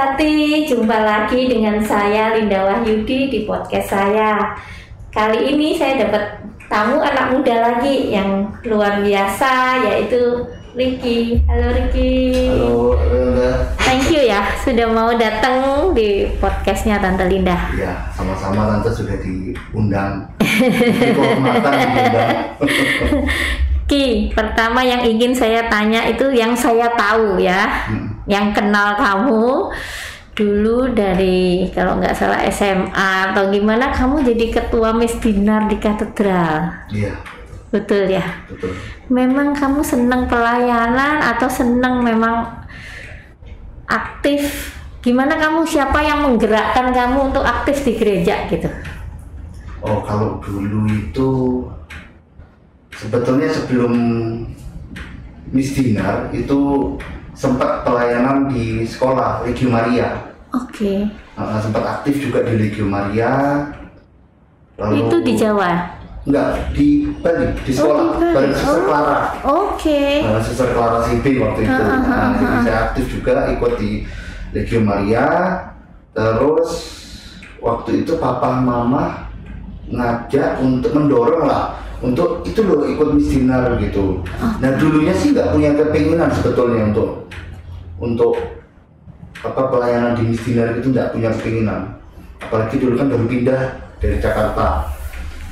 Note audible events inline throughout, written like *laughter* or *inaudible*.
hati, jumpa lagi dengan saya Linda Wahyudi di podcast saya. Kali ini saya dapat tamu anak muda lagi yang luar biasa yaitu Ricky. Halo Ricky. Halo, Linda. Thank you ya sudah mau datang di podcastnya Tante Linda. Ya, sama-sama Tante sudah diundang. Di kehormatan diundang. *laughs* Ki, pertama yang ingin saya tanya itu yang saya tahu ya, Hmm. Yang kenal kamu dulu dari kalau nggak salah SMA atau gimana kamu jadi ketua Miss Dinar di katedral, Iya, betul ya? betul. Memang kamu senang pelayanan atau senang memang aktif? Gimana kamu siapa yang menggerakkan kamu untuk aktif di gereja gitu? Oh, kalau dulu itu sebetulnya sebelum Miss Dinar itu sempat pelayanan di sekolah Legio Maria. Oke, Uh, sempat aktif juga di Legio Maria. Lalu itu di Jawa. Enggak, di Bali, di sekolah, Oh, di Bali. bareng Suster Oh. Clara. Oke. Uh, Suster Clara CB waktu itu. Ha, ha, Nah, jadi ha. saya aktif juga ikut di Legio Maria. Terus waktu itu papa mama ngajak untuk mendorong lah untuk itu loh ikut Miss Dinar gitu. Nah dulunya sih nggak punya kepinginan sebetulnya untuk untuk apa pelayanan di Miss Dinar itu nggak punya kepinginan. Apalagi dulu kan baru pindah dari Jakarta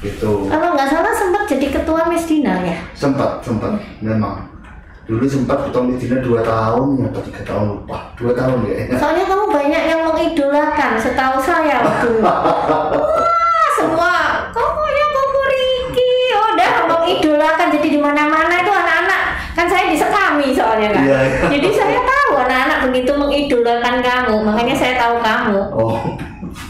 gitu. Kalau nggak salah sempat jadi ketua Miss Dinar ya? sempat sempat memang dulu sempat ketua Miss Dinar dua tahun ya atau tiga tahun lupa dua tahun ya *laughs* Soalnya kamu banyak yang mengidolakan, setahu saya waktu *laughs* Wah, semua mengidolakan jadi di mana-mana itu anak-anak kan saya disekami soalnya kan. Iya, iya. Jadi saya tahu anak-anak begitu mengidolakan kamu, makanya saya tahu kamu. oh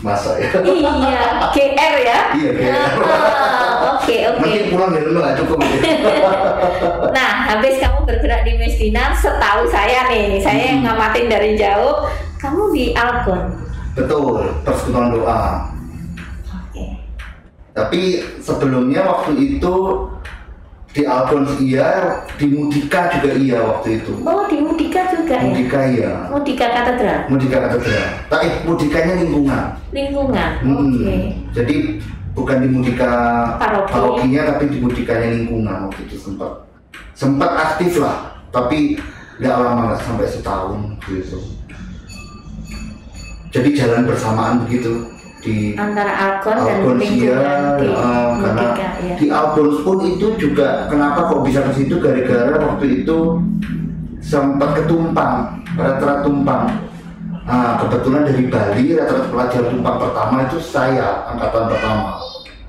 masa ya iya, GR ya. Iya, GR. Ah, Oke, oke. nanti pulang rumah nggak cukup ya. *laughs* Nah, habis kamu bergerak di Miss Dinar, setahu saya nih, saya yang ngamatin dari jauh, kamu di Algon. betul persekutuan doa Oke. tapi sebelumnya waktu itu di Alphonse iya di Mudika juga iya waktu itu Oh, di Mudika juga ya? Mudika iya Mudika Katedral. Mudika katedral tapi Mudikanya lingkungan Lingkungan. Hmm, Oke. Jadi bukan di Mudika Paroki. parokinya tapi di Mudikanya lingkungan waktu itu sempat sempat aktif lah tapi nggak lama nggak sampai setahun gitu. Jadi jalan bersamaan begitu di Antara Algon dan Albons iya, lingkungan di eh, karena ya. di Albons pun itu juga kenapa kok bisa ke situ? Gara-gara waktu itu sempat ketumpang rata-rata tumpang. Ah, kebetulan dari Bali rata-rata pelajar tumpang pertama itu saya angkatan pertama.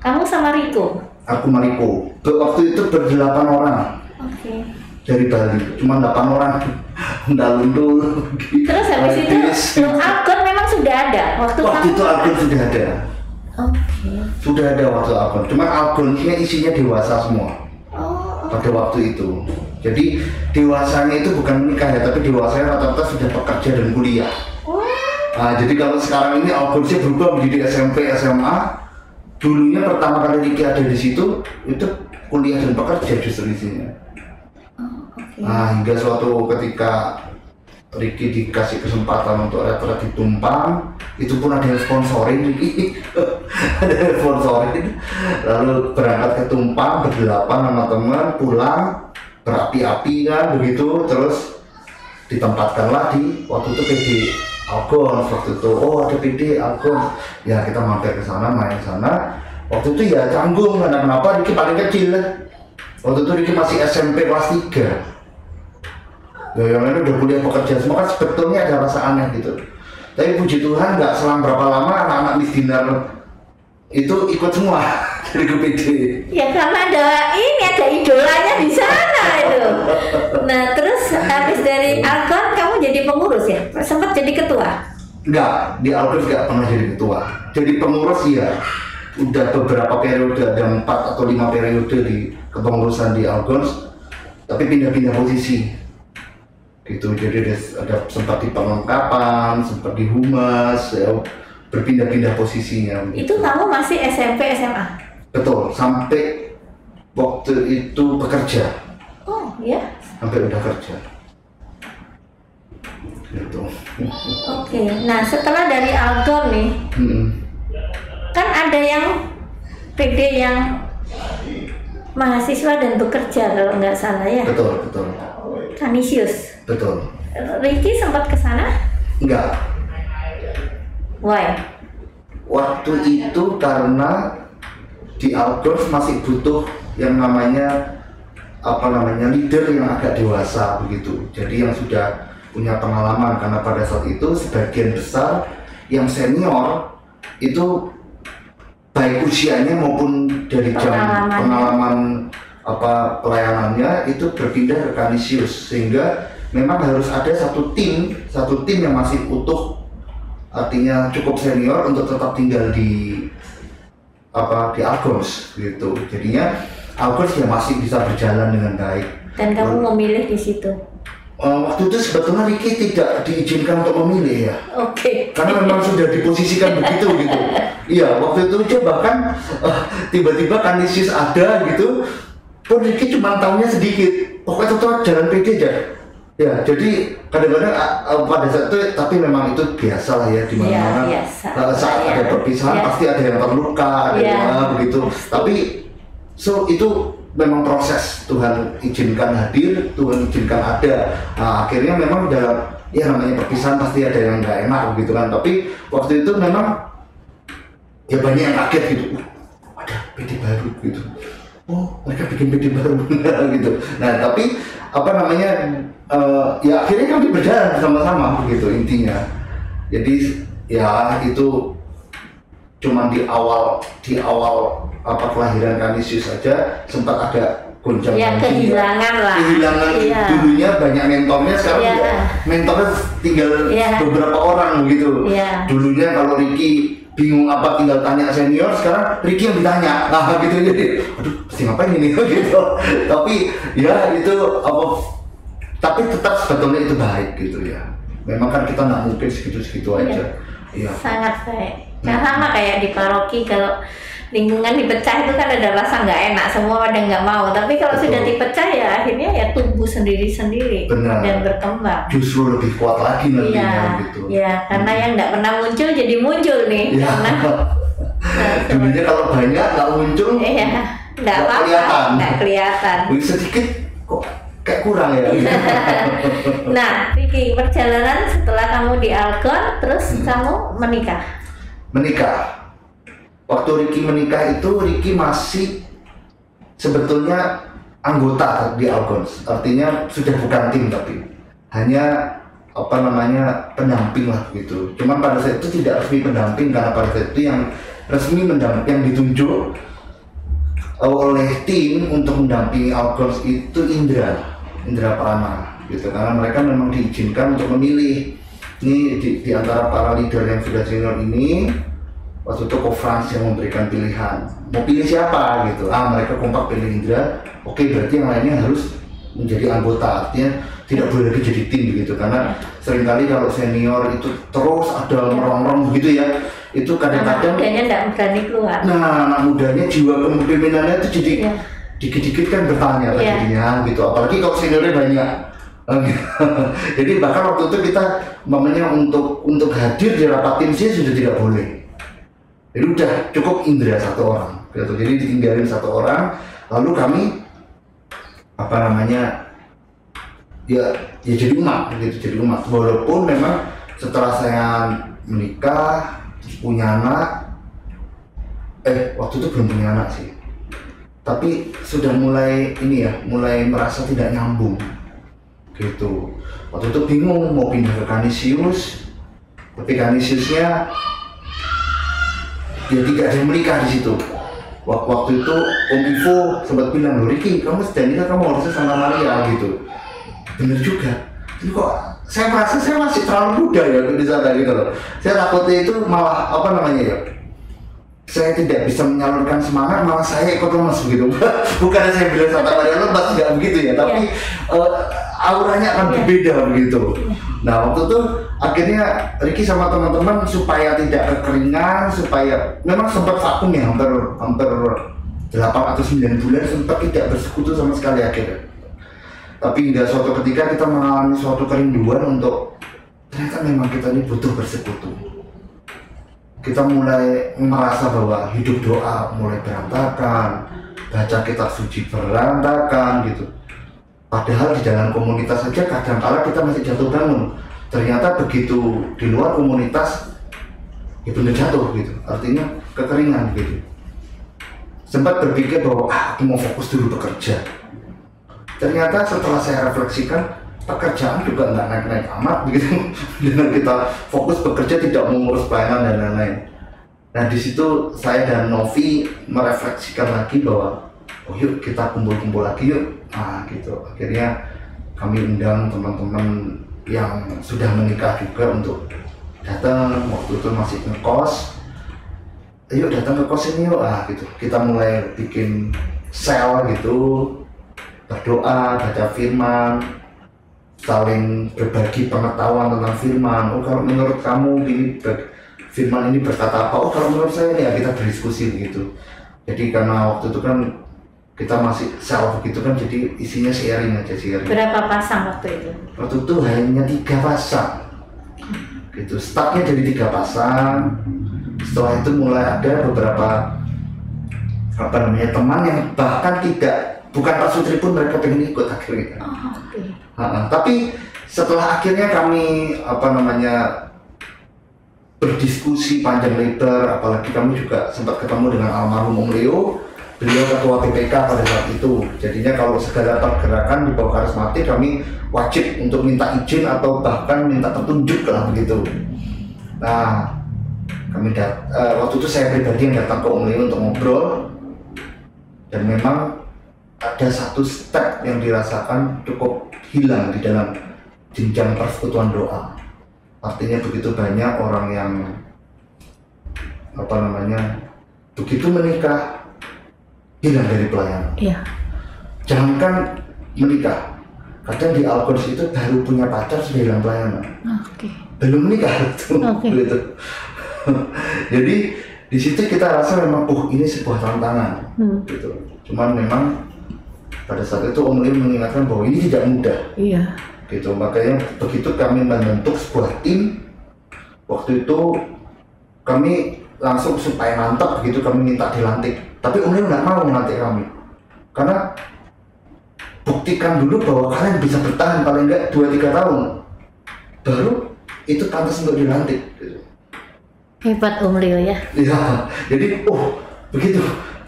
Kamu sama Riko. aku Mariko Be- waktu itu berdelapan orang. Oke. dari Bali cuma delapan orang. *laughs* Undal-undul Terus habis itu memang sudah ada waktu, waktu itu Algon sudah ada Oke. sudah ada waktu Algon cuma Algonnya isinya dewasa semua Oh, pada waktu itu. Jadi dewasanya itu bukan menikah ya, tapi dewasanya rata-rata sudah bekerja dan kuliah. Nah, jadi kalau sekarang ini Algorsnya berubah menjadi SMP, SMA. Dulunya pertama kali Ricky ada di situ, itu kuliah dan bekerja justru isinya. Oh. Nah, hingga suatu ketika Ricky dikasih kesempatan untuk retret di Tumpang, itu pun ada yang sponsorin. *laughs* Ada yang sponsorin. Lalu berangkat ke Tumpang berdelapan sama teman, pulang berapi-api kan begitu, terus ditempatkanlah di waktu itu PD Algon waktu itu. Oh ada PD Algon ya kita mampir ke sana main sana. Waktu itu ya canggung karena kenapa Ricky paling kecil. Waktu itu Ricky masih SMP kelas 3 Ya yang lain udah kuliah bekerja semua kan sebetulnya ada rasa aneh gitu. Tapi puji Tuhan nggak selang berapa lama anak-anak Miss Dinar itu ikut semua *laughs* dari KPD. Ya karena ada ini ada idolanya di sana itu. Nah terus habis dari Algon kamu jadi pengurus ya? Sempat jadi ketua? Enggak, di Alkes nggak pernah jadi ketua. Jadi pengurus iya. Udah beberapa periode, ada empat atau lima periode di kepengurusan di Algons, tapi pindah-pindah posisi. Gitu, jadi ada, ada sempat di perlengkapan, sempat di humas, ya, berpindah-pindah posisinya. Itu kamu masih SMP SMA? Betul, sampai waktu itu bekerja, Oh ya. sampai udah kerja. gitu Oke, nah setelah dari Algon nih, Mm-mm. kan ada yang PD yang mahasiswa dan bekerja kalau nggak salah ya, betul betul Kanisius. betul Ricky sempat ke sana? enggak Why? waktu itu karena di outdoors masih butuh yang namanya apa namanya leader yang agak dewasa begitu jadi yang sudah punya pengalaman karena pada saat itu sebagian besar yang senior itu baik usianya maupun dari jam pengalaman apa pelayanannya itu berpindah ke Canisius. Sehingga memang harus ada satu tim satu tim yang masih utuh artinya cukup senior untuk tetap tinggal di apa di Argos gitu. Jadinya Argos ya masih bisa berjalan dengan baik. Dan kamu memilih di situ. Eh, waktu itu sebetulnya Ricky tidak diizinkan untuk memilih ya. Oke. karena memang sudah diposisikan begitu gitu. *laughs* Iya waktu itu dia bahkan eh, tiba-tiba Canisius ada gitu pun cuma tahunya sedikit. Pokoknya tetap jalan PD aja. Ya jadi kadang-kadang ah, ah, pada saat itu tapi memang itu biasa lah ya di Iya, mana-mana. biasa. Eh, saat Iya. ada perpisahan Iya. pasti ada yang terluka ada Iya. yang ah, begitu. Tapi so itu memang proses. Tuhan izinkan hadir Tuhan izinkan ada. Nah, akhirnya memang dalam ya namanya perpisahan pasti ada yang nggak enak gitu kan. Tapi waktu itu memang ya banyak yang kaget gitu. "Wah, ada PD baru gitu oh mereka bikin PD baru *laughs* gitu nah tapi apa namanya eh, ya akhirnya kami berjalan bersama-sama gitu intinya jadi ya itu cuman di awal di awal apa kelahiran Kanisius saja sempat ada gonjang Ya kehilangan lah. kehilangan Iya. dulunya banyak mentornya sekarang ya mentornya tinggal Iya. beberapa orang gitu Iya. dulunya kalau Ricky bingung apa tinggal tanya senior sekarang Ricky yang ditanya. Nah *laughs* gitu. Jadi aduh pasti ngapain ini? *laughs* Gitu. Tapi ya itu apa tapi tetap sebetulnya itu baik gitu ya. Memang kan kita nggak mungkin segitu-segitu Iya. aja. Iya. Sangat baik. Nah sama kayak di paroki kalau lingkungan dipecah itu kan ada rasa nggak enak semua pada nggak mau tapi kalau Betul. sudah dipecah ya akhirnya ya tumbuh sendiri-sendiri Benar. dan berkembang justru lebih kuat lagi nantinya Iya, gitu iya, karena yang nggak pernah muncul jadi muncul nih, Iya. karena *laughs* Nah, dulunya kalau banyak nggak muncul iya, nggak apa-apa, kelihatan. nggak kelihatan. wih, sedikit kok kayak kurang ya Iya. *laughs* Nah, Vicky, perjalanan setelah kamu di Algon, terus Hmm. kamu menikah. menikah waktu Ricky menikah itu Ricky masih sebetulnya anggota di Algons. Artinya sudah bukan tim tapi hanya apa namanya pendamping lah gitu. Cuman pada saat itu tidak resmi pendamping karena pada saat itu yang resmi mendamping yang ditunjuk oleh tim untuk mendampingi Algons itu Indra Indra Prana gitu. Karena mereka memang diizinkan untuk memilih ini di, di antara para leader yang sudah senior ini waktu itu conference yang memberikan pilihan mau pilih siapa gitu ah mereka kompak pilih Indra oke berarti yang lainnya harus menjadi anggota artinya tidak boleh lagi jadi tim begitu karena sering kali kalau senior itu terus ada merongrong begitu ya itu Anak kadang-kadang mudanya nggak berani keluar. Nah, anak mudanya jiwa kepemimpinannya itu jadi Iya. dikit-dikit kan bertanya Iya. tadinya gitu. Apalagi kalau seniornya banyak. *laughs* jadi bahkan waktu itu kita mamanya untuk untuk hadir di rapat tim sih sudah tidak boleh. Jadi udah cukup Indra satu orang. Gitu. Jadi ditinggalin satu orang. Lalu kami apa namanya ya ya jadi umat gitu jadi umat walaupun memang setelah saya menikah punya anak eh waktu itu belum punya anak sih tapi sudah mulai ini ya mulai merasa tidak nyambung gitu waktu itu bingung mau pindah ke Canisius tapi Canisiusnya ya tidak ada yang menikah di situ. Wak- waktu itu Om Ivo sempat bilang loh Ricky kamu sudah nikah kamu harusnya sama Maria gitu. Bener juga. Tapi kok saya merasa saya masih terlalu muda ya di sana gitu loh. Saya takutnya itu malah apa namanya ya saya tidak bisa menyalurkan semangat malah saya ikut lemes begitu *laughs* bukan saya bilang Santa Maria lemas tidak begitu ya tapi eh, auranya akan Iya. berbeda begitu. Nah waktu itu akhirnya Ricky sama teman-teman supaya tidak kekeringan supaya memang sempat vakum ya hampir hampir 8 atau 9 bulan sempat tidak bersekutu sama sekali akhirnya. Tapi hingga suatu ketika kita mengalami suatu kerinduan untuk ternyata memang kita ini butuh bersekutu. Kita mulai merasa bahwa hidup doa mulai berantakan baca kitab suci berantakan gitu. Padahal di dalam komunitas saja kadang-kala kita masih jatuh bangun ternyata begitu di luar komunitas ya jatuh gitu. Artinya kekeringan gitu. Sempat berpikir bahwa ah, aku mau fokus dulu bekerja. Ternyata setelah saya refleksikan pekerjaan juga nggak naik-naik amat begitu *laughs* dengan kita fokus bekerja tidak mengurus pelayanan dan lain-lain. Nah di situ saya dan Novi merefleksikan lagi bahwa oh yuk kita kumpul-kumpul lagi yuk. Nah gitu. Akhirnya kami undang teman-teman yang sudah menikah juga untuk datang waktu itu masih ngekos ayo datang ke kos ini yuk ah gitu kita mulai bikin sel gitu berdoa baca firman saling berbagi pengetahuan tentang firman. Oh kalau menurut kamu ini firman ini berkata apa? Oh kalau menurut saya ya kita berdiskusi begitu. Jadi karena waktu itu kan kita masih self begitu kan jadi isinya sharing aja sharing. Berapa pasang waktu itu? Waktu itu hanya tiga pasang. Gitu. Startnya dari tiga pasang. Setelah itu mulai ada beberapa apa namanya teman yang bahkan tidak bukan Pak Sutri pun mereka pengen ikut akhirnya. Oh, oke. Ha, tapi setelah akhirnya kami apa namanya berdiskusi panjang lebar, apalagi kami juga sempat ketemu dengan almarhum Om Leo, beliau ketua PPK pada saat itu. Jadinya kalau segala pergerakan di bawah karismatik kami wajib untuk minta izin atau bahkan minta petunjuk lah begitu. Nah, kami dat eh, waktu itu saya pribadi yang datang ke Leo untuk ngobrol dan memang ada satu step yang dirasakan cukup hilang di dalam jenjang persekutuan doa. Artinya begitu banyak orang yang apa namanya begitu menikah hilang dari pelayanan. Iya. Jangankan menikah, kadang di Alkons itu baru punya pacar sudah hilang pelayanan. Oke. Belum menikah *laughs* itu, Oke. gitu. *laughs* Jadi di situ kita rasa memang, oh ini sebuah tantangan, Hmm. gitu. Cuman memang pada saat itu Om Leo mengingatkan bahwa ini tidak mudah Iya. gitu makanya begitu kami membentuk sebuah tim waktu itu kami langsung supaya mantap begitu kami minta dilantik tapi Leo nggak mau melantik kami karena buktikan dulu bahwa kalian bisa bertahan paling enggak 2-3 tahun baru itu pantas untuk dilantik. Hebat Om Leo ya. Iya, jadi oh begitu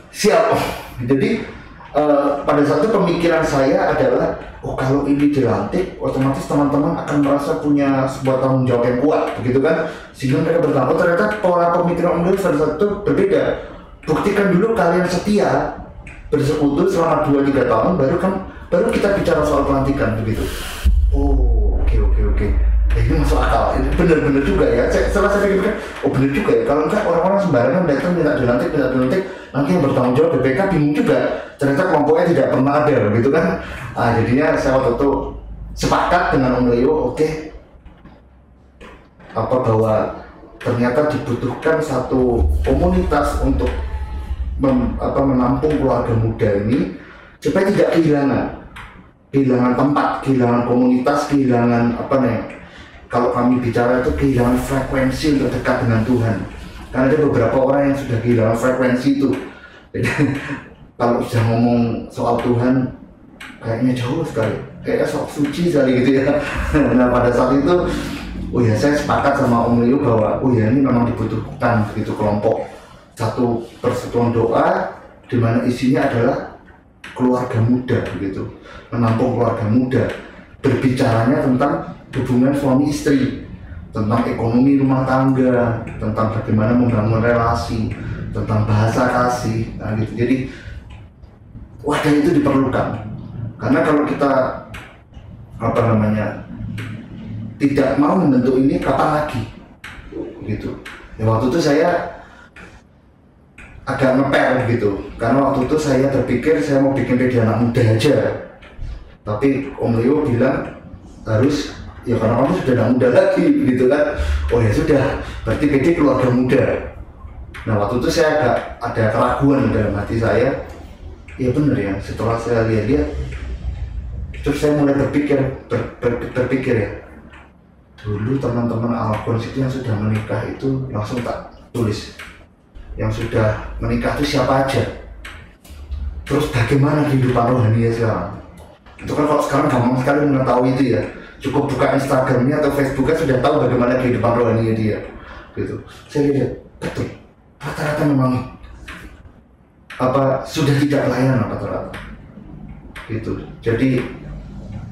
siap. Jadi eh, pada saat itu pemikiran saya adalah oh kalau ini dilantik, otomatis teman-teman akan merasa punya sebuah tanggung jawab yang kuat, begitu kan? Sehingga mereka bertambah. Oh, ternyata pola pemikiran Om Leo pada saat itu berbeda. Buktikan dulu kalian setia bersekutu selama 2-3 tahun, baru kan baru kita bicara soal pelantikan begitu. Oh, oke oke oke. Ya, ini masuk akal. Ini benar-benar juga ya. Saya, setelah saya pikirkan, oh benar juga ya. Kalau enggak orang-orang sembarangan datang minta dilantik, minta dilantik, nanti yang bertanggung jawab BPK bingung juga. Ternyata kelompoknya tidak pernah ada, gitu kan? Ah, jadinya saya waktu itu sepakat dengan Om Leo, oke. Apa bahwa ternyata dibutuhkan satu komunitas untuk mem- apa, menampung keluarga muda ini supaya tidak kehilangan kehilangan tempat, kehilangan komunitas, kehilangan apa nih? Kalau kami bicara itu kehilangan frekuensi untuk dekat dengan Tuhan. Karena ada beberapa orang yang sudah kehilangan frekuensi itu. *laughs* Kalau sudah ngomong soal Tuhan, kayaknya jauh sekali. Kayaknya sok suci sekali gitu ya. *laughs* Nah pada saat itu, oh ya saya sepakat sama Om Leo bahwa oh ya ini memang dibutuhkan begitu kelompok satu persatuan doa di mana isinya adalah keluarga muda begitu. Menampung keluarga muda. Berbicaranya tentang hubungan suami istri tentang ekonomi rumah tangga tentang bagaimana membangun relasi tentang bahasa kasih nah gitu. Jadi wadah itu diperlukan. Karena kalau kita apa namanya tidak mau membentuk ini kapan lagi? Gitu. Ya waktu itu saya agak ngepel gitu. Karena waktu itu saya berpikir saya mau bikin media anak muda aja. Tapi Om Leo bilang harus ya karena kamu sudah anak muda lagi gitu kan. Oh ya sudah berarti PD keluarga muda. Nah waktu itu saya agak ada keraguan dalam hati saya. Ya bener ya setelah saya lihat-lihat terus saya mulai berpikir ber- ber- berpikir ya. Dulu teman-teman Alphonse itu yang sudah menikah itu langsung tak tulis yang sudah menikah itu siapa aja? Terus bagaimana kehidupan rohani ya sekarang? Itu kan kalau sekarang gampang sekali mengetahui itu ya. Cukup buka Instagramnya atau Facebooknya sudah tahu bagaimana kehidupan rohani dia gitu. Saya lihat betul. Rata-rata memang apa sudah tidak pelayanan rata-rata gitu. Jadi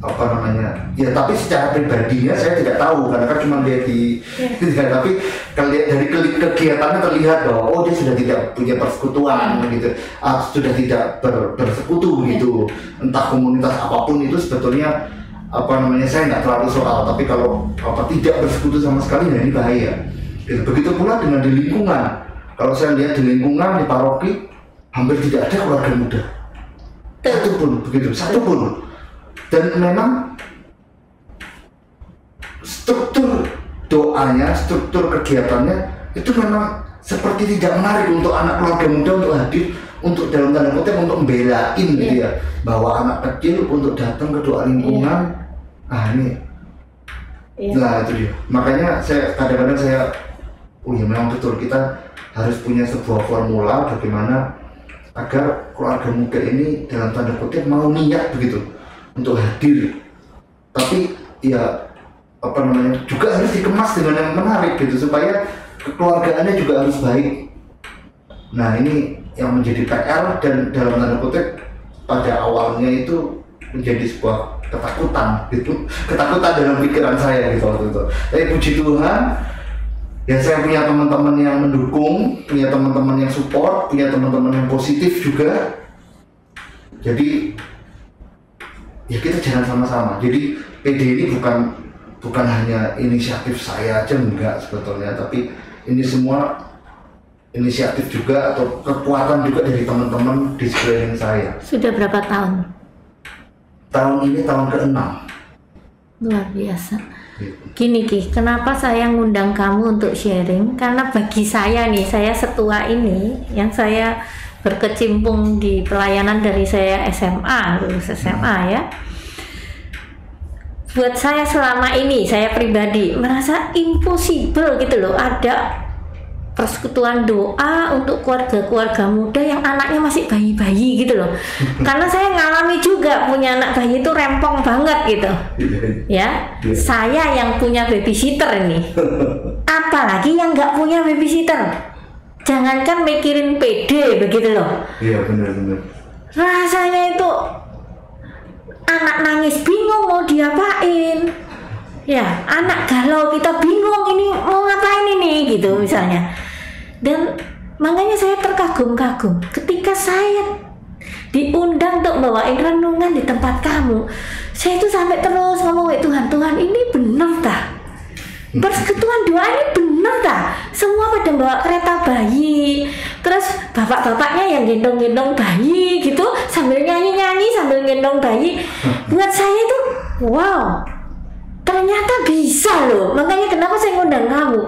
apa namanya ya tapi secara pribadinya saya tidak tahu karena kan cuma lihat di ya. tapi kalau dari kegiatannya terlihat bahwa oh dia sudah tidak punya persekutuan hmm. gitu ah, sudah tidak ber, bersekutu ya. gitu entah komunitas apa pun itu sebetulnya apa namanya saya nggak terlalu soal tapi kalau apa tidak bersekutu sama sekali ya ini bahaya gitu. begitu pula dengan di lingkungan kalau saya lihat di lingkungan di paroki hampir tidak ada keluarga muda satu pun begitu satu pun dan memang struktur doanya, struktur kegiatannya itu memang seperti tidak menarik untuk anak keluarga muda untuk hadir untuk dalam tanda kutip untuk membelain yeah. gitu ya bahwa anak kecil untuk datang ke doa lingkungan yeah. ah ini yeah. nah itu dia makanya saya kadang-kadang saya oh ya memang betul kita harus punya sebuah formula bagaimana agar keluarga muda ini dalam tanda kutip mau niat begitu untuk hadir. Tapi ya apa namanya juga harus dikemas dengan yang menarik gitu supaya kekeluargaannya juga harus baik. Nah ini yang menjadi PR dan dalam tanda kutip pada awalnya itu menjadi sebuah ketakutan gitu. *laughs* Ketakutan dalam pikiran saya gitu waktu itu. Tapi puji Tuhan ya saya punya teman-teman yang mendukung punya teman-teman yang support punya teman-teman yang positif juga. Jadi ya kita jalan sama-sama. Jadi PD ini bukan bukan hanya inisiatif saya aja enggak sebetulnya. Tapi ini semua inisiatif juga atau kekuatan juga dari teman-teman di sekeliling saya. Sudah berapa tahun? Tahun ini tahun ke-6 luar biasa. Gitu. Gini Ki, kenapa saya ngundang kamu untuk sharing? Karena bagi saya nih, saya setua ini, yang saya berkecimpung di pelayanan dari saya SMA lulus SMA ya. Buat saya selama ini saya pribadi merasa impossible gitu loh. Ada persekutuan doa untuk keluarga-keluarga muda yang anaknya masih bayi-bayi gitu loh. *laughs* Karena saya ngalami juga punya anak bayi itu rempong banget gitu. Ya iya. saya yang punya babysitter ini. *laughs* Apalagi yang nggak punya babysitter jangankan mikirin PD begitu loh. Iya benar-benar rasanya itu anak nangis bingung mau diapain. Ya anak galau kita bingung ini mau ngapain ini gitu misalnya. Dan makanya saya terkagum-kagum ketika saya diundang untuk bawain renungan di tempat kamu saya itu sampai terus ngomong Tuhan Tuhan ini benar tak persekutuan doa ini benar tak semua pada bawa kereta bayi. Terus bapak-bapaknya yang gendong-gendong bayi gitu sambil nyanyi-nyanyi sambil gendong bayi. Buat saya itu wow. Ternyata bisa loh. Makanya kenapa saya ngundang kamu?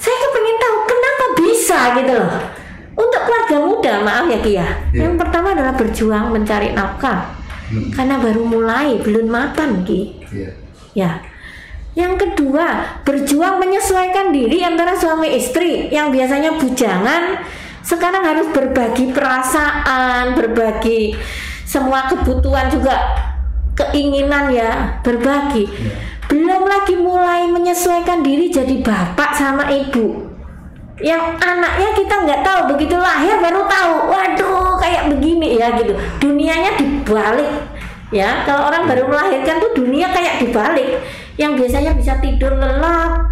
Saya kepengen tahu kenapa bisa gitu loh. Untuk keluarga muda maaf ya Kia yeah. yang pertama adalah berjuang mencari nafkah. Hmm. karena baru mulai belum mapan Ki. Yeah. ya yang kedua, berjuang menyesuaikan diri antara suami istri yang biasanya bujangan sekarang harus berbagi perasaan, berbagi semua kebutuhan juga keinginan ya, berbagi. Ya. Belum lagi mulai menyesuaikan diri jadi bapak sama ibu. Yang anaknya kita nggak tahu begitu lahir baru tahu, waduh kayak begini ya gitu. Dunianya dibalik ya. Kalau orang baru melahirkan tuh dunia kayak dibalik yang biasanya bisa tidur lelap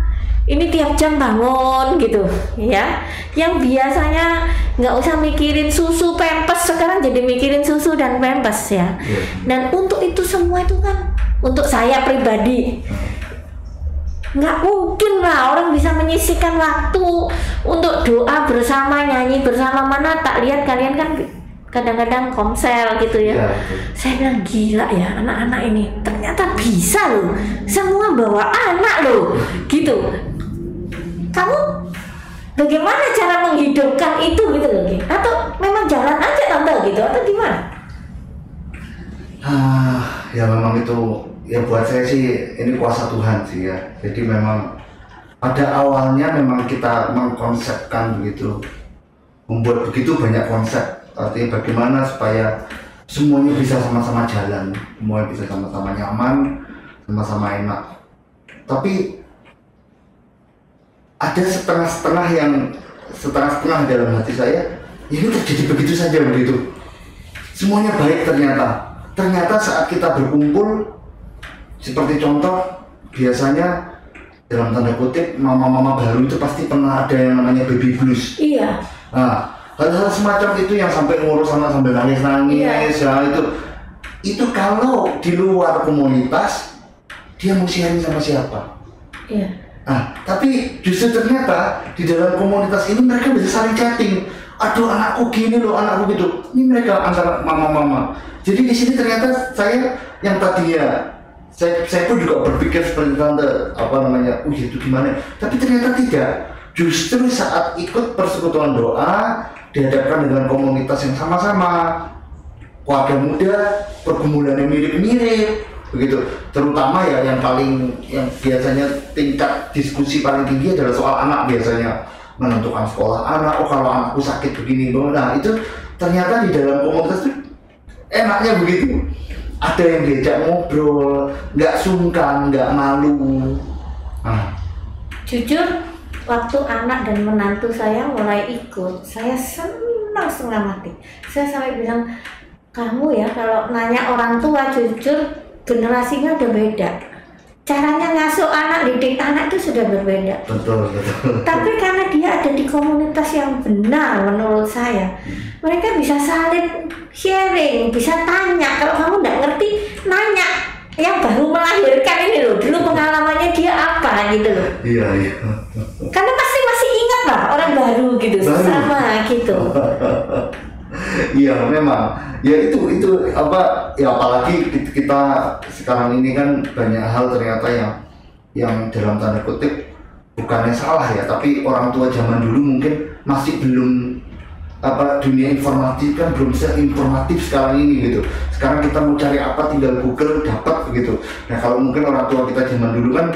ini tiap jam bangun gitu ya. Yang biasanya nggak usah mikirin susu pempes sekarang jadi mikirin susu dan pempes ya. Iya. dan untuk itu semua itu kan untuk saya pribadi nggak mungkin lah orang bisa menyisikan waktu untuk doa bersama nyanyi bersama. Mana tak lihat kalian kan kadang-kadang komsel gitu ya. ya saya bilang gila ya anak-anak ini ternyata bisa loh. Semua bawa anak loh. Gitu. Kamu bagaimana cara menghidupkan itu? Gitu loh atau memang jalan aja tante gitu atau gimana? Ah ya memang itu ya buat saya sih ini kuasa Tuhan sih ya. Jadi memang pada awalnya memang kita mengkonsepkan begitu membuat begitu banyak konsep artinya bagaimana supaya semuanya bisa sama-sama jalan semuanya bisa sama-sama nyaman sama-sama enak. Tapi ada setengah-setengah yang setengah-setengah dalam hati saya ini terjadi begitu saja begitu semuanya baik ternyata. Ternyata saat kita berkumpul seperti contoh biasanya dalam tanda kutip mama-mama baru itu pasti pernah ada yang namanya baby blues. Iya. Nah, hal-hal semacam itu yang sampai ngurus sama sambil nangis-nangis ya itu itu kalau di luar komunitas dia mau sharing sama siapa? Iya. Nah, tapi justru ternyata di dalam komunitas ini mereka bisa saling chatting. Aduh anakku gini loh, anakku gitu. Ini mereka antara mama-mama. Jadi di sini ternyata saya yang tadinya saya, saya pun juga berpikir seperti tante apa namanya, oh itu gimana? Tapi ternyata tidak. Justru saat ikut persekutuan doa dihadapkan dengan komunitas yang sama-sama. Keluarga muda pergumulannya mirip-mirip begitu. Terutama ya yang paling yang biasanya tingkat diskusi paling tinggi adalah soal anak biasanya. Menentukan sekolah anak oh kalau anakku sakit begini nah itu ternyata di dalam komunitas itu enaknya begitu. Ada yang diajak ngobrol nggak sungkan nggak malu. Nah. Jujur, waktu anak dan menantu saya mulai ikut, saya senang setengah mati. Saya sampai bilang, kamu ya kalau nanya orang tua jujur, generasinya udah beda. Caranya ngasuh anak, didik anak itu sudah berbeda. betul betul Tapi karena dia ada di komunitas yang benar menurut saya, mereka bisa saling sharing, bisa tanya. Kalau kamu nggak ngerti, nanya. Yang baru melahirkan ini loh, dulu pengalamannya dia apa gitu loh. iya iya Karena pasti masih ingat lah orang baru gitu, Baru. sama gitu. Iya memang ya itu itu apa ya apalagi ki- kita sekarang ini kan banyak hal ternyata yang yang dalam tanda kutip bukannya salah ya tapi orang tua zaman dulu mungkin masih belum apa dunia informatif kan belum informatif sekarang ini gitu. Sekarang kita mau cari apa tinggal Google dapat begitu nah kalau mungkin orang tua kita zaman dulu kan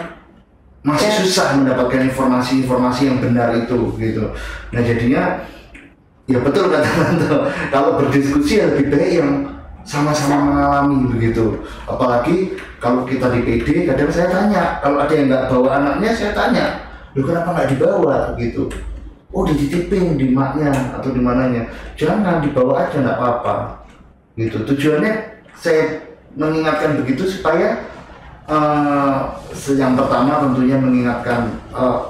masih Ya. susah mendapatkan informasi-informasi yang benar itu gitu. Nah jadinya ya betul kata Tante kalau berdiskusi ya lebih baik yang sama-sama mengalami begitu. Apalagi kalau kita di PD kadang saya tanya kalau ada yang nggak bawa anaknya saya tanya lu kenapa nggak dibawa? gitu oh dititipin di maknya atau di mananya. Jangan dibawa aja nggak apa-apa. Gitu. Tujuannya saya mengingatkan begitu supaya eh, yang pertama tentunya mengingatkan eh,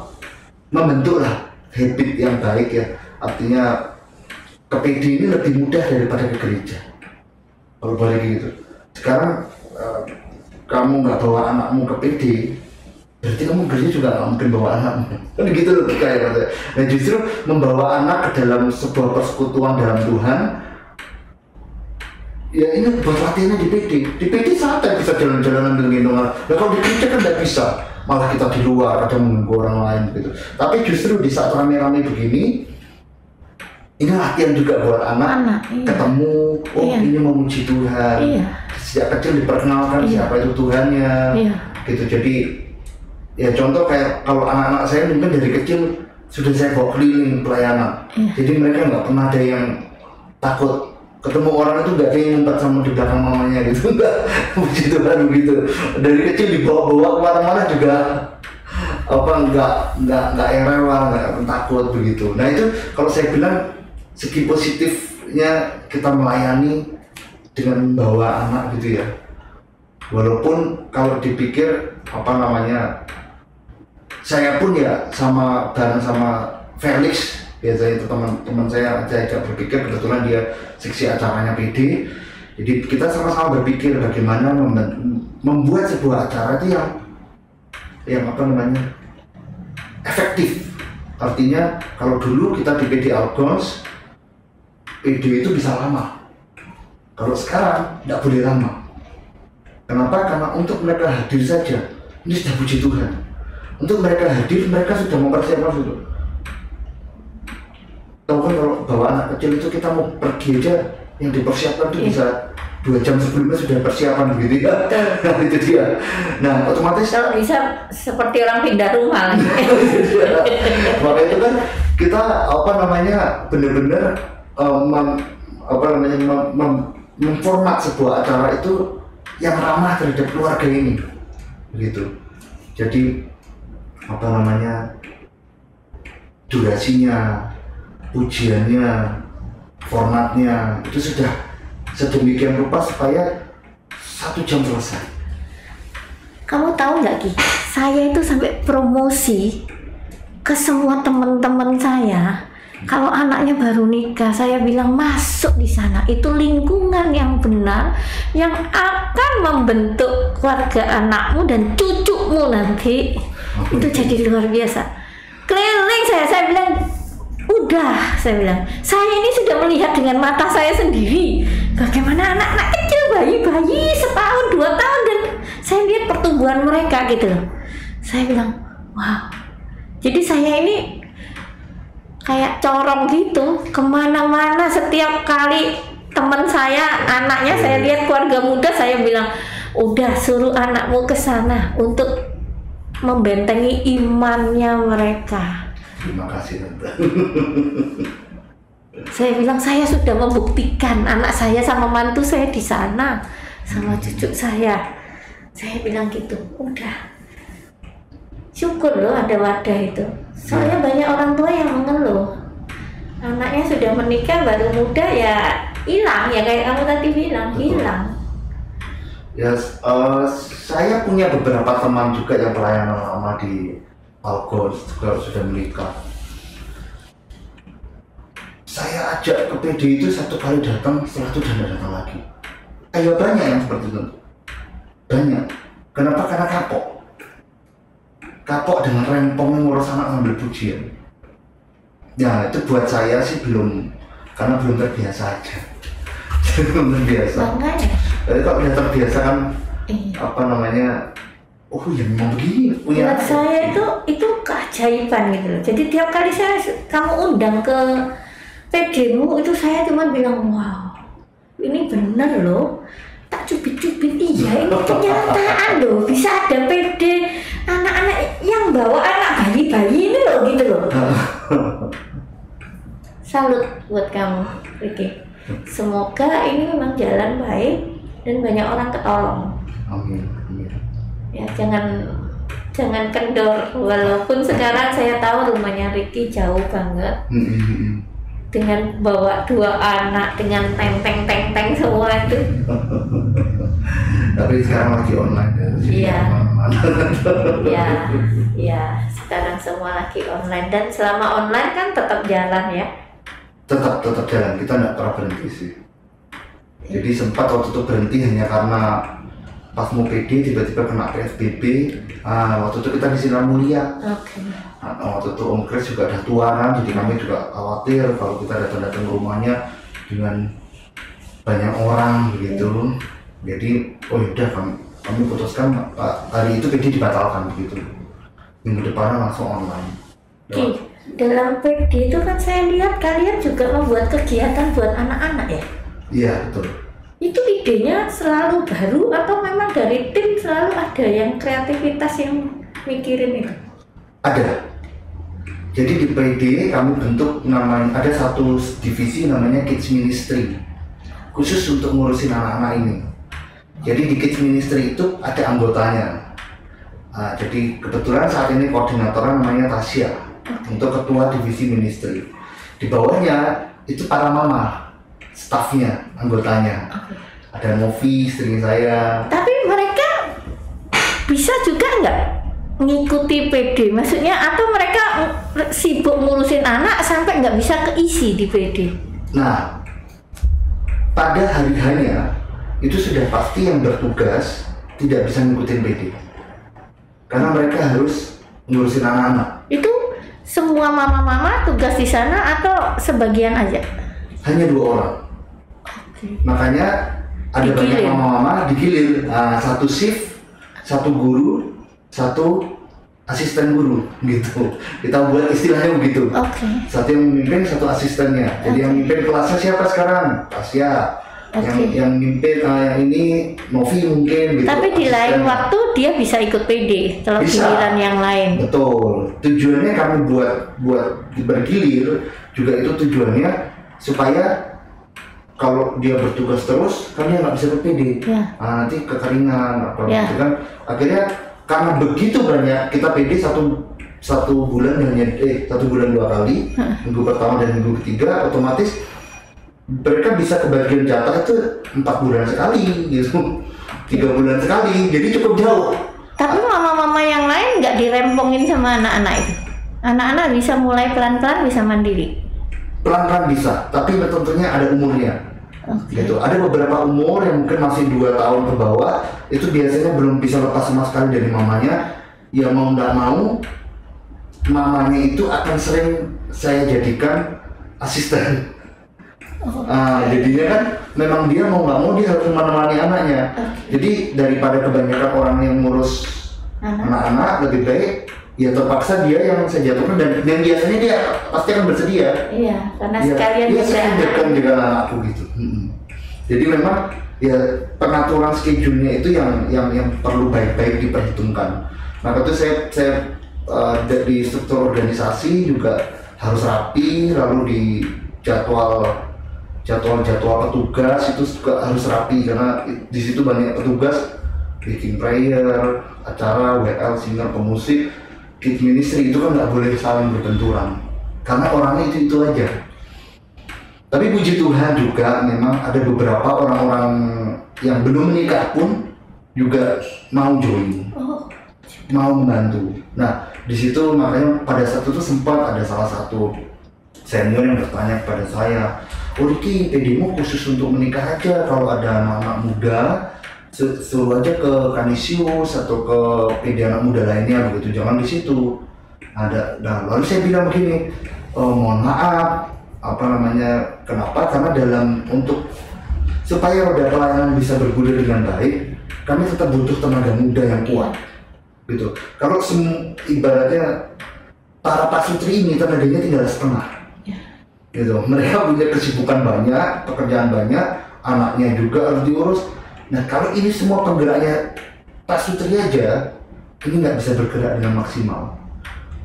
membentuklah habit yang baik ya. Artinya ke PD ini lebih mudah daripada ke gereja. Kalau boleh gitu. Sekarang eh, kamu nggak bawa anakmu ke PD berarti kamu gereja juga nggak mungkin bawa anakmu kan gitu loh kayak maksudnya. nah justru membawa anak ke dalam sebuah persekutuan dalam Tuhan ya ini buat latihannya di PD di PD santai bisa jalan-jalan ambil gendongan nah kalau di gereja kan nggak bisa malah kita di luar kadang menunggu orang lain gitu tapi justru di saat rame-rame begini ini latihan juga buat anak, Anak, iya. ketemu oh Iya. ini memuji Tuhan Iya. sejak kecil diperkenalkan Iya. siapa itu Tuhannya Iya. gitu jadi ya contoh kayak kalau anak-anak saya mungkin dari kecil sudah saya bawa keliling pelayanan. Iya. jadi mereka nggak pernah ada yang takut ketemu orang itu nggak ada yang ngumpet sama di belakang mamanya gitu. *laughs* Enggak puji Tuhan begitu. Dari kecil dibawa-bawa ke mana-mana juga apa nggak nggak nggak rewel nggak takut begitu. Nah itu kalau saya bilang segi positifnya kita melayani dengan membawa anak gitu ya. Walaupun kalau dipikir apa namanya saya pun ya sama bareng sama Felix biasanya itu teman-teman saya saya ajak berpikir kebetulan dia seksi acaranya PD jadi kita sama-sama berpikir bagaimana membuat sebuah acara itu yang yang apa namanya efektif artinya kalau dulu kita di PD Algos PD itu bisa lama kalau sekarang tidak boleh lama Kenapa? Karena untuk mereka hadir saja, ini sudah puji Tuhan. Untuk mereka hadir, mereka sudah mempersiapkan itu. Tahu kan kalau bawa anak kecil itu kita mau pergi aja, yang dipersiapkan tuh Iya. bisa dua jam sebelumnya sudah persiapan begitu ya *laughs* nah itu dia nah otomatis Kalau bisa seperti orang pindah rumah *laughs* lagi. maka itu kan kita apa namanya benar-benar mem- apa namanya mem- mem- memformat sebuah acara itu yang ramah terhadap keluarga ini begitu jadi apa namanya durasinya pujiannya formatnya itu sudah sedemikian rupa supaya satu jam selesai Kamu tahu nggak Ki? Saya itu sampai promosi ke semua teman-teman saya. Kalau anaknya baru nikah, saya bilang masuk di sana. Itu lingkungan yang benar yang akan membentuk keluarga anakmu dan cucumu nanti. Itu jadi luar biasa. Keliling saya, saya bilang udah, saya bilang saya ini sudah melihat dengan mata saya sendiri bagaimana anak-anak kecil bayi-bayi setahun dua tahun dan saya lihat pertumbuhan mereka gitu loh. Saya bilang wow. Jadi saya ini kayak corong gitu ke mana-mana setiap kali teman saya anaknya saya lihat keluarga muda saya bilang udah suruh anakmu ke sana untuk membentengi imannya mereka. Terima kasih tante. *laughs* Saya bilang saya sudah membuktikan anak saya sama mantu saya di sana sama cucu saya. Saya bilang gitu udah. Syukur loh ada wadah itu. Soalnya banyak orang tua yang mengeluh. Anaknya sudah menikah baru muda ya hilang ya kayak kamu tadi bilang hilang Ya, eh, saya punya beberapa teman juga yang pelayanan lama di Algon juga sudah menikah. Saya ajak ke PD itu satu kali datang, setelah itu nggak datang lagi. Kayak banyak yang seperti itu. Banyak. Kenapa? Karena kapok. Kapok dengan rempong ngurus anak sambil pujian. Ya, itu buat saya sih belum, karena belum terbiasa aja. *laughs* belum terbiasa. makanya Jadi kalau udah terbiasa kan iya. apa namanya, oh ya memang begini punya. Buat saya itu itu keajaiban gitu loh. Jadi tiap kali saya kamu undang ke PD-mu itu saya cuma bilang wow ini bener loh tak cubit-cubit iya ini *laughs* kenyataan loh bisa ada PD anak-anak yang bawa anak bayi-bayi ini loh gitu loh *laughs* salut buat kamu Ricky semoga ini memang jalan baik dan banyak orang ketolong Amin. Amin. ya jangan jangan kendor walaupun sekarang saya tahu rumahnya Ricky jauh banget Hmm, hmm, hmm. dengan bawa dua anak dengan teng teng teng teng semua itu *laughs* Tapi sekarang lagi online ya, Iya. nggak ke mana-mana. *laughs* ya ya sekarang semua lagi online dan selama online kan tetap jalan ya tetap tetap jalan kita nggak pernah berhenti sih. Jadi sempat waktu itu berhenti hanya karena pas mau PD tiba-tiba kena PSBB. Ah, waktu itu kita di Sinar Mulia. oke Nah, waktu itu Om Chris juga ada tua kan, jadi kami juga khawatir kalau kita datang-datang ke rumahnya dengan banyak orang begitu. Jadi, oh yaudah kami, kami putuskan Pak, hari itu PD dibatalkan begitu. Minggu depannya langsung online. Ki, dalam PD itu kan saya lihat kalian juga membuat kegiatan buat anak-anak ya Iya betul. itu idenya selalu baru atau memang dari tim selalu ada yang kreativitas yang mikirin itu Ada. Jadi di PD kami bentuk namanya ada satu divisi namanya Kids Ministry khusus untuk ngurusin anak-anak ini. Jadi di Kids Ministry itu ada anggotanya. Ah, jadi kebetulan saat ini koordinatornya namanya Tasya untuk ketua divisi ministry. Di bawahnya itu para mama, stafnya, anggotanya. Ada Novi, istri saya, tapi mereka bisa juga nggak ngikuti PD maksudnya atau mereka sibuk ngurusin anak sampai nggak bisa keisi di PD Nah, pada hari hanya itu sudah pasti yang bertugas tidak bisa ngikutin PD. Karena mereka harus ngurusin anak-anak. itu semua mama-mama tugas di sana atau sebagian aja Hanya dua orang. Makanya ada banyak Digilir. mama-mama digilir. Nah, satu shift, satu guru, satu asisten guru *laughs* gitu kita buat istilahnya begitu Oke. satu yang memimpin satu asistennya jadi yang memimpin kelasnya siapa sekarang Tasya yang Oke. yang mimpin eh, yang ini Novi mungkin gitu Tapi di lain waktu dia bisa ikut PD kalau Bisa. giliran yang lain. Betul. Tujuannya kami buat buat bergilir juga itu tujuannya supaya kalau dia bertugas terus kan dia nggak bisa berpd. Ya. Nah, nanti kekeringan apa Ya. gitu kan. Akhirnya karena begitu banyak kita PD satu satu bulan hanya eh satu bulan dua kali minggu pertama dan minggu ketiga otomatis mereka bisa kebagian jatah itu empat bulan sekali gitu tiga bulan sekali jadi cukup jauh Tapi mama-mama yang lain nggak dirempongin sama anak-anak itu. Anak-anak bisa mulai pelan-pelan bisa mandiri. Pelan-pelan bisa, tapi tentunya ada umurnya. Oke. Gitu. Ada beberapa umur yang mungkin masih dua tahun ke bawah, itu biasanya belum bisa lepas sama sekali dari mamanya. Ya mau nggak mau, mamanya itu akan sering saya jadikan asisten. Ah, jadinya kan memang dia mau nggak mau dia harus menemani anaknya. Jadi daripada kebanyakan orang yang ngurus Anak. anak-anak lebih baik ya terpaksa dia yang saya jatuhkan dan, dan biasanya dia pasti akan bersedia Iya, karena Iya, sekalian iya, juga saya anak. dekat dengan anakku gitu. Mm-mm. Jadi memang ya pengaturan schedule-nya itu yang yang yang perlu baik-baik diperhitungkan. Maka itu saya saya eh, dari struktur organisasi juga harus rapi, lalu di jadwal jadwal-jadwal petugas itu juga harus rapi karena di situ banyak petugas bikin prayer, acara, WL, singer, pemusik, kid ministry itu kan nggak boleh saling berbenturan karena orangnya itu itu aja. Tapi puji Tuhan juga memang ada beberapa orang-orang yang belum menikah pun juga mau join, Oh, mau membantu. Nah di situ makanya pada saat itu sempat ada salah satu senior yang bertanya kepada saya, oh Riki, PD-mu khusus untuk menikah aja kalau ada anak-anak muda su- suruh aja ke Kanisius atau ke PD anak muda lainnya begitu, jangan di situ. Ada, nah, lalu saya bilang begini, "Oh, mohon maaf, apa namanya, kenapa? Karena dalam untuk supaya roda pelayanan bisa bergulir dengan baik, kami tetap butuh tenaga muda yang kuat gitu. Kalau sem- ibaratnya para pasutri ini tenaganya tinggal setengah, gitu. Mereka punya kesibukan banyak, pekerjaan banyak, anaknya juga harus diurus. Nah kalau ini semua penggeraknya pasutri aja, ini nggak bisa bergerak dengan maksimal.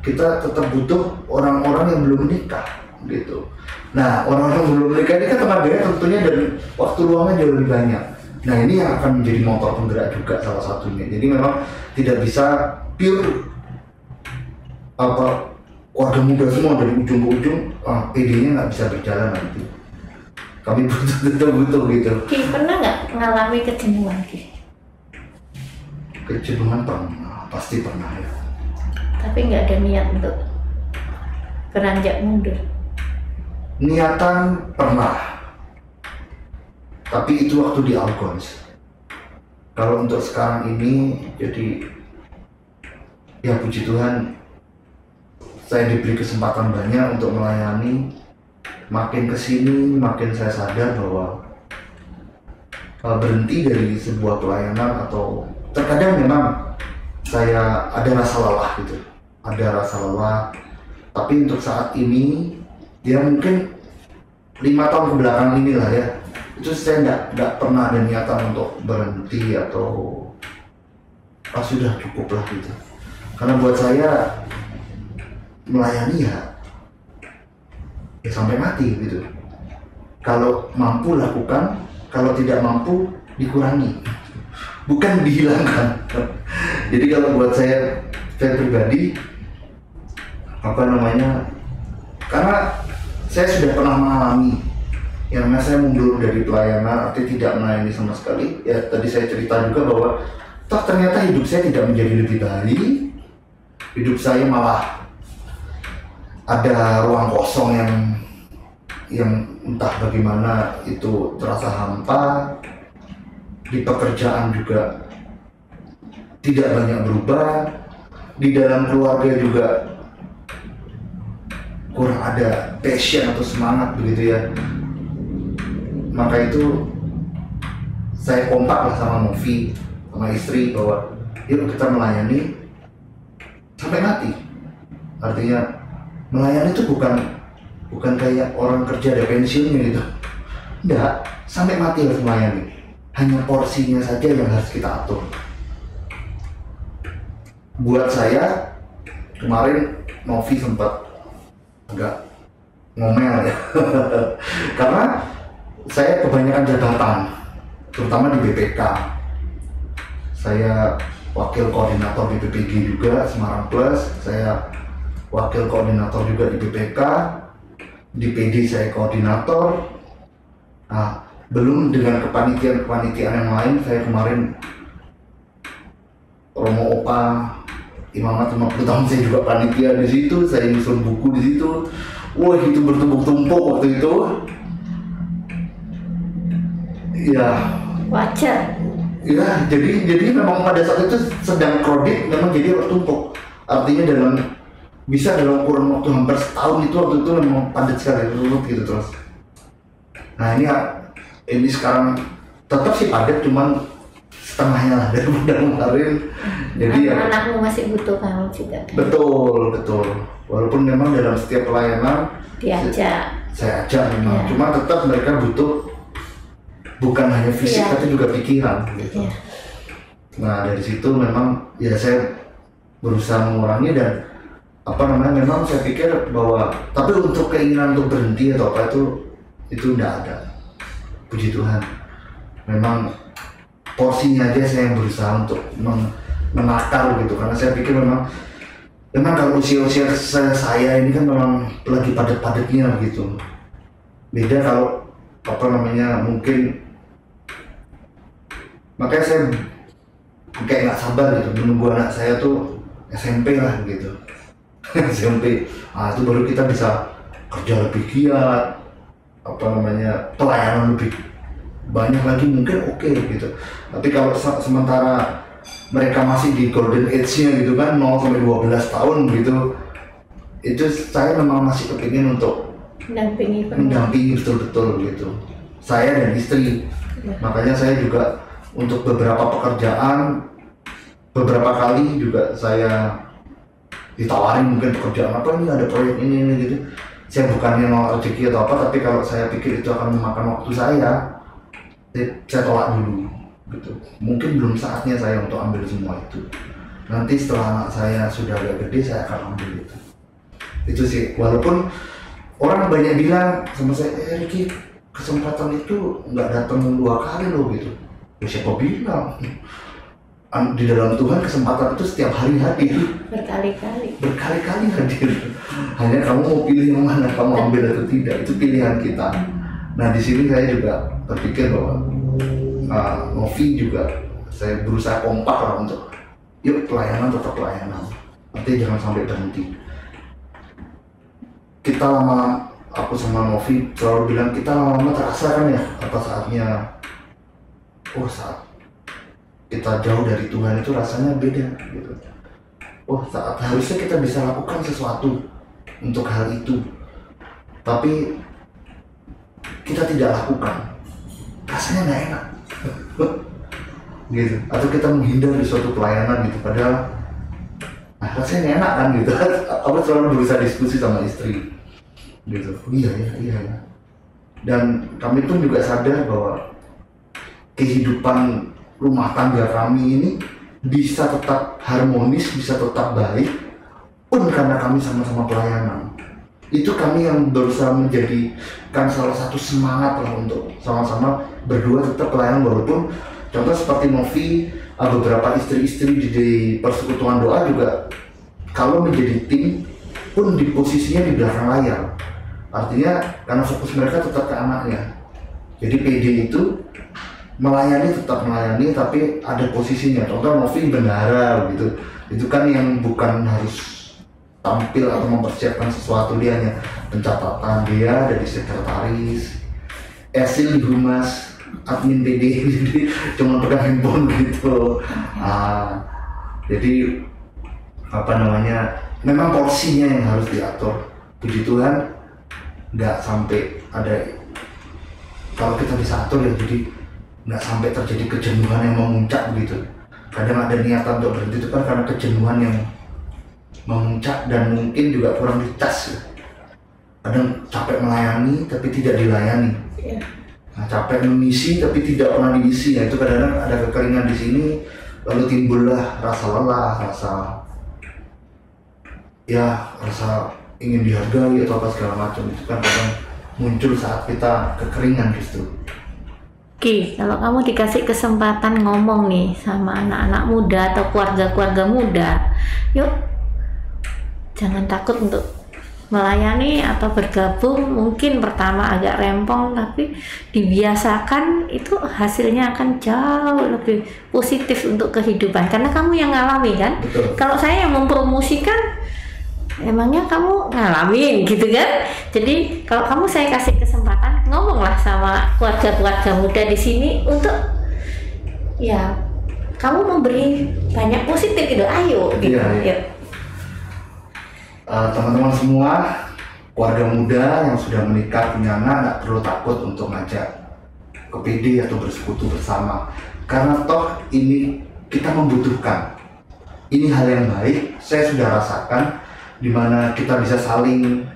Kita tetap butuh orang-orang yang belum menikah, gitu. Nah orang-orang yang belum menikah ini kan tenaganya tentunya dan waktu luangnya jauh lebih banyak. Nah ini yang akan menjadi motor penggerak juga salah satunya. Jadi memang tidak bisa pure apa warga muda semua dari ujung ke ujung, ah, PD-nya nggak bisa berjalan nanti. Kami butuh betul butuh gitu. Ki pernah nggak mengalami kejenuhan Ki? Kejenuhan pernah, pasti pernah ya. Tapi nggak ada niat untuk beranjak mundur. Niatan pernah, tapi itu waktu di Algons. Kalau untuk sekarang ini, jadi ya puji Tuhan, saya diberi kesempatan banyak untuk melayani. Makin ke sini, makin saya sadar bahwa uh, berhenti dari sebuah pelayanan atau terkadang memang saya ada rasa lelah gitu, ada rasa lelah. Tapi untuk saat ini, ya mungkin lima tahun ke belakang inilah ya, itu saya nggak nggak pernah ada niatan untuk berhenti atau ah sudah cukup lah gitu. Karena buat saya melayani ya ya sampai mati gitu. Kalau mampu lakukan, kalau tidak mampu dikurangi, bukan dihilangkan. *laughs* Jadi kalau buat saya, saya pribadi apa namanya, karena saya sudah pernah mengalami yang namanya saya mundur dari pelayanan, artinya tidak melayani sama sekali. Ya tadi saya cerita juga bahwa toh ternyata hidup saya tidak menjadi lebih baik, hidup saya malah ada ruang kosong yang yang entah bagaimana itu terasa hampa. Di pekerjaan juga tidak banyak berubah. Di dalam keluarga juga kurang ada passion atau semangat begitu ya. Maka itu saya kompak lah sama Novi sama istri bahwa yuk kita melayani sampai mati. Artinya melayani itu bukan bukan kayak orang kerja ada pensiunnya gitu. Enggak sampai mati harus melayani. Hanya porsinya saja yang harus kita atur. Buat saya kemarin Novi sempat agak ngomel ya. *laughs* Karena saya kebanyakan jabatan terutama di BPK saya wakil koordinator BPPG juga Semarang Plus. Saya wakil koordinator juga di BPK di PD saya koordinator. Nah belum dengan kepanitiaan-kepanitiaan yang lain saya kemarin Romo Opa Imamat 50 tahun saya juga panitia di situ saya nyusun buku di situ. Wah itu bertumpuk-tumpuk waktu itu. Ya. Wajar. Ya jadi jadi memang pada saat itu sedang kredit memang jadi bertumpuk artinya dalam bisa dalam kurun waktu hampir setahun itu waktu itu memang padat sekali rurut gitu terus nah ini ini sekarang tetap sih padat cuman setengahnya lah dari *laughs* bulan kemarin jadi ya anakmu masih butuh kamu juga kan? betul betul walaupun memang dalam setiap pelayanan diajak saya ajak memang Iya. cuma tetap mereka butuh bukan hanya fisik Iya. tapi juga pikiran gitu Iya. nah dari situ memang ya saya berusaha mengurangi dan apa namanya memang saya pikir bahwa tapi untuk keinginan untuk berhenti atau apa itu itu tidak ada. Puji Tuhan. Memang porsinya aja saya yang berusaha untuk men- menakar gitu. Karena saya pikir memang memang kalau usia-usia saya, saya ini kan memang lagi padat-padatnya gitu. Beda kalau apa namanya mungkin makanya saya kayak nggak sabar gitu. Menunggu anak saya tuh SMP lah gitu *laughs* SMP ah itu baru kita bisa kerja lebih giat apa namanya pelayanan lebih banyak lagi mungkin oke gitu. Tapi kalau se- sementara mereka masih di golden age-nya gitu kan 0 sampai 12 tahun gitu itu saya memang masih kepingin untuk mendampingi mendampingi betul-betul gitu. Saya dan istri. Makanya saya juga untuk beberapa pekerjaan beberapa kali juga saya ditawarin mungkin pekerjaan apa ini ada proyek ini ini gitu. Saya bukannya nolak rezeki atau apa tapi kalau saya pikir itu akan memakan waktu saya saya, saya tolak dulu gitu. Mungkin belum saatnya saya untuk ambil semua itu. Nanti setelah anak saya sudah agak gede saya akan ambil itu. Itu sih. Walaupun orang banyak bilang sama saya eh Ricky kesempatan itu nggak datang dua kali loh gitu. Ya siapa bilang? An- di dalam Tuhan kesempatan itu setiap hari hadir. Berkali-kali. Berkali-kali hadir. Hanya kamu mau pilih yang mana kamu ambil atau tidak itu pilihan kita. Nah di sini saya juga berpikir bahwa uh, Novi juga saya berusaha kompak lah untuk yuk pelayanan tetap pelayanan. Nanti jangan sampai berhenti. Kita lama aku sama Novi selalu bilang kita lama-lama terasa kan ya apa saatnya. Oh saat kita jauh dari Tuhan itu rasanya beda gitu. Oh saat harusnya kita bisa lakukan sesuatu untuk hal itu. Tapi kita tidak lakukan. Rasanya nggak enak. *laughs* Gitu. Atau kita menghindar di suatu pelayanan gitu padahal nah, rasanya enak kan gitu. *laughs* Aku selalu berusaha diskusi sama istri gitu. "Oh, iya ya iya. Ya dan kami pun juga sadar bahwa kehidupan rumah tangga kami ini bisa tetap harmonis, bisa tetap baik pun karena kami sama-sama pelayanan. Itu kami yang berusaha menjadikan salah satu semangat lah untuk sama-sama berdua tetap pelayanan walaupun contoh seperti Novi uh, beberapa istri-istri di, di persekutuan doa juga kalau menjadi tim pun di posisinya di belakang layar artinya karena fokus mereka tetap ke anaknya jadi PD itu melayani tetap melayani tapi ada posisinya. Contoh Novi bendara gitu. Itu kan yang bukan harus tampil atau mempersiapkan sesuatu dia hanya pencatatan. Dia dari sekretaris Esil di humas admin PD *laughs* jadi cuma pegang handphone gitu. Ah, jadi apa namanya memang porsinya yang harus diatur. Puji Tuhan nggak sampai ada kalau kita bisa atur ya jadi nggak sampai terjadi kejenuhan yang memuncak gitu kadang ada niatan untuk berhenti itu kan karena kejenuhan yang memuncak dan mungkin juga kurang ya. kadang capek melayani tapi tidak dilayani. Iya. nah, capek mengisi tapi tidak pernah diisi. Ya itu kadang-kadang ada kekeringan di sini lalu timbullah rasa lelah rasa ya rasa ingin dihargai atau apa segala macam. Itu kan kadang muncul saat kita kekeringan justru Ki, kalau kamu dikasih kesempatan ngomong nih sama anak-anak muda atau keluarga-keluarga muda, yuk jangan takut untuk melayani atau bergabung. Mungkin pertama agak rempong, tapi dibiasakan itu hasilnya akan jauh lebih positif untuk kehidupan. Karena kamu yang ngalami kan. betul Kalau saya yang mempromosikan, emangnya kamu ngalamin gitu kan? Jadi kalau kamu saya kasih kesempatan, ngomonglah sama keluarga-keluarga muda di sini untuk ya kamu memberi banyak positif gitu. Ayo, gitu. Iya, iya. Uh, teman-teman semua keluarga muda yang sudah menikah punya anak nggak perlu takut untuk ngajak ke PD atau bersekutu bersama karena toh ini kita membutuhkan ini hal yang baik saya sudah rasakan di mana kita bisa saling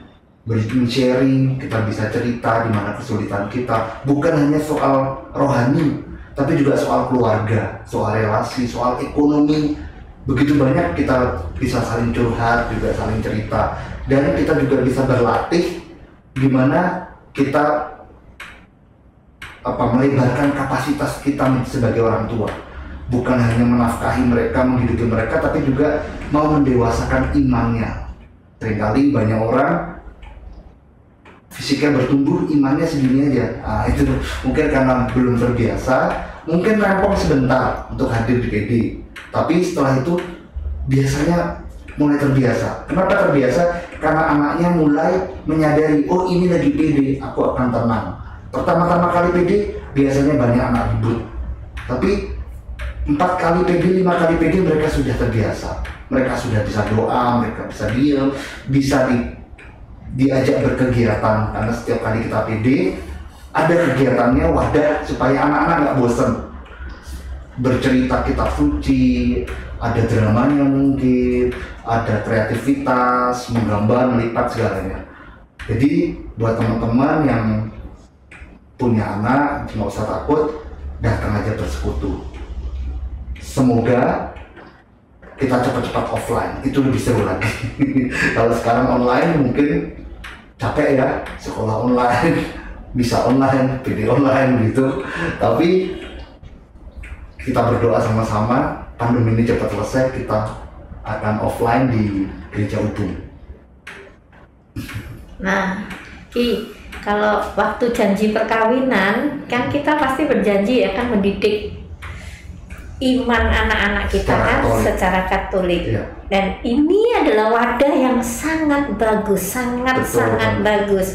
sharing kita bisa cerita di mana kesulitan kita. Bukan hanya soal rohani tapi juga soal keluarga soal relasi soal ekonomi. Begitu banyak kita bisa saling curhat juga saling cerita. Dan kita juga bisa berlatih gimana kita apa melebarkan kapasitas kita sebagai orang tua. Bukan hanya menafkahi mereka menghidupi mereka tapi juga mau mendewasakan imannya sering kali banyak orang fisiknya bertumbuh imannya segini aja. Nah, itu mungkin karena belum terbiasa mungkin rempong sebentar untuk hadir di PD tapi setelah itu biasanya mulai terbiasa. Kenapa terbiasa? Karena anaknya mulai menyadari oh ini lagi PD aku akan tenang. Pertama-tama kali PD biasanya banyak anak ribut. Tapi empat kali PD lima kali PD mereka sudah terbiasa mereka sudah bisa doa mereka bisa diam bisa di diajak berkegiatan. Karena setiap kali kita PD ada kegiatannya wadah supaya anak-anak nggak bosen. Bercerita kitab suci ada dramanya mungkin ada kreativitas menggambar melipat segalanya. Jadi buat teman-teman yang punya anak nggak usah takut datang aja bersekutu. Semoga kita cepat-cepat offline. Itu lebih seru lagi. *laughs* Kalau sekarang online mungkin capek ya sekolah online *laughs* bisa online video online gitu. Tapi kita berdoa sama-sama pandemi ini cepat selesai kita akan offline di gereja Ubung Nah, Ki, kalau waktu janji perkawinan kan kita pasti berjanji ya kan mendidik iman anak-anak kita Secara kan Katolik. secara Katolik. Iya. Dan ini adalah wadah yang sangat bagus, sangat Betul. sangat bagus.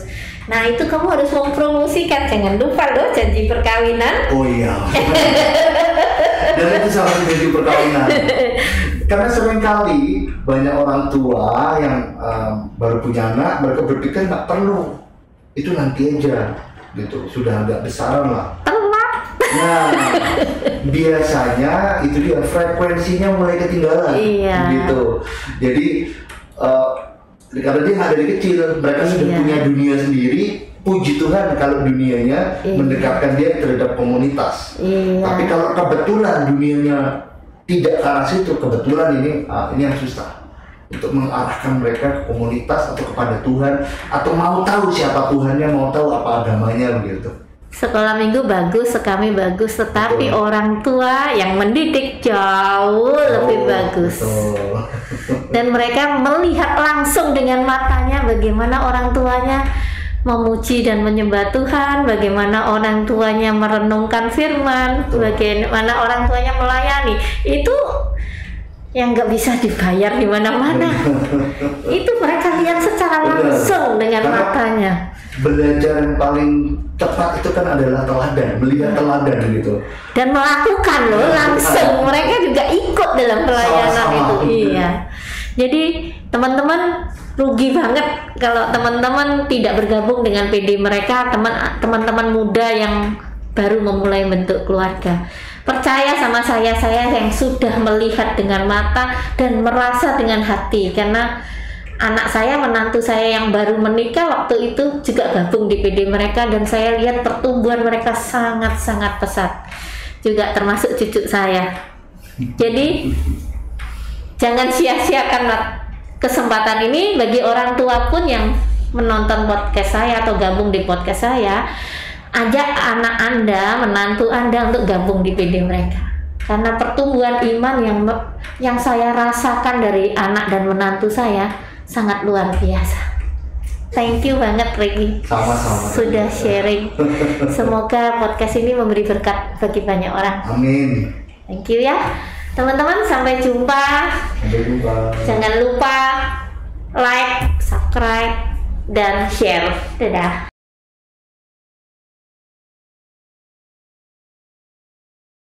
Nah itu kamu harus mempromosikan, jangan lupa loh janji perkawinan. Oh iya. *laughs* Dan itu salah satu janji perkawinan. Karena sering kali banyak orang tua yang em, baru punya anak, mereka berpikir nggak perlu. Itu nanti aja, gitu. Sudah agak besaran lah. Nah, biasanya itu dia frekuensinya mulai ketinggalan. Iya. Gitu. Jadi eh, karena dia nggak dari kecil, mereka sudah Iya. punya dunia sendiri. Puji Tuhan kalau dunianya Iya. mendekatkan dia terhadap komunitas. Iya. Tapi kalau kebetulan dunianya tidak ke arah situ, kebetulan ini ah, ini yang susah untuk mengarahkan mereka ke komunitas atau kepada Tuhan atau mau tahu siapa Tuhannya, mau tahu apa agamanya begitu. Sekolah minggu bagus, sekami bagus, tetapi Betul. orang tua yang mendidik jauh lebih Oh, bagus. Betul. Dan mereka melihat langsung dengan matanya bagaimana orang tuanya memuji dan menyembah Tuhan, bagaimana orang tuanya merenungkan firman, Betul. bagaimana orang tuanya melayani. Itu yang nggak bisa dibayar di mana-mana. *laughs* Itu mereka lihat secara langsung dengan matanya. Belajar yang paling tepat itu kan adalah teladan, melihat teladan gitu. dan melakukan loh langsung. Mereka juga ikut dalam pelayanan Sama-sama. itu. iya. Jadi teman-teman rugi banget kalau teman-teman tidak bergabung dengan PD mereka teman teman-teman muda yang baru memulai bentuk keluarga. Percaya sama saya saya yang sudah melihat dengan mata dan merasa dengan hati. Karena anak saya menantu saya yang baru menikah waktu itu juga gabung di PD mereka dan saya lihat pertumbuhan mereka sangat-sangat pesat. Juga termasuk cucu saya. Jadi jangan sia-siakan kesempatan ini bagi orang tua pun yang menonton podcast saya atau gabung di podcast saya ajak anak Anda, menantu Anda untuk gabung di PD mereka. Karena pertumbuhan iman yang yang saya rasakan dari anak dan menantu saya sangat luar biasa. Thank you banget Ricky Sama-sama. sudah sharing. Semoga podcast ini memberi berkat bagi banyak orang. Amin. Thank you ya. Teman-teman sampai jumpa. Sampai jumpa. Jangan lupa like, subscribe, dan share. Dadah.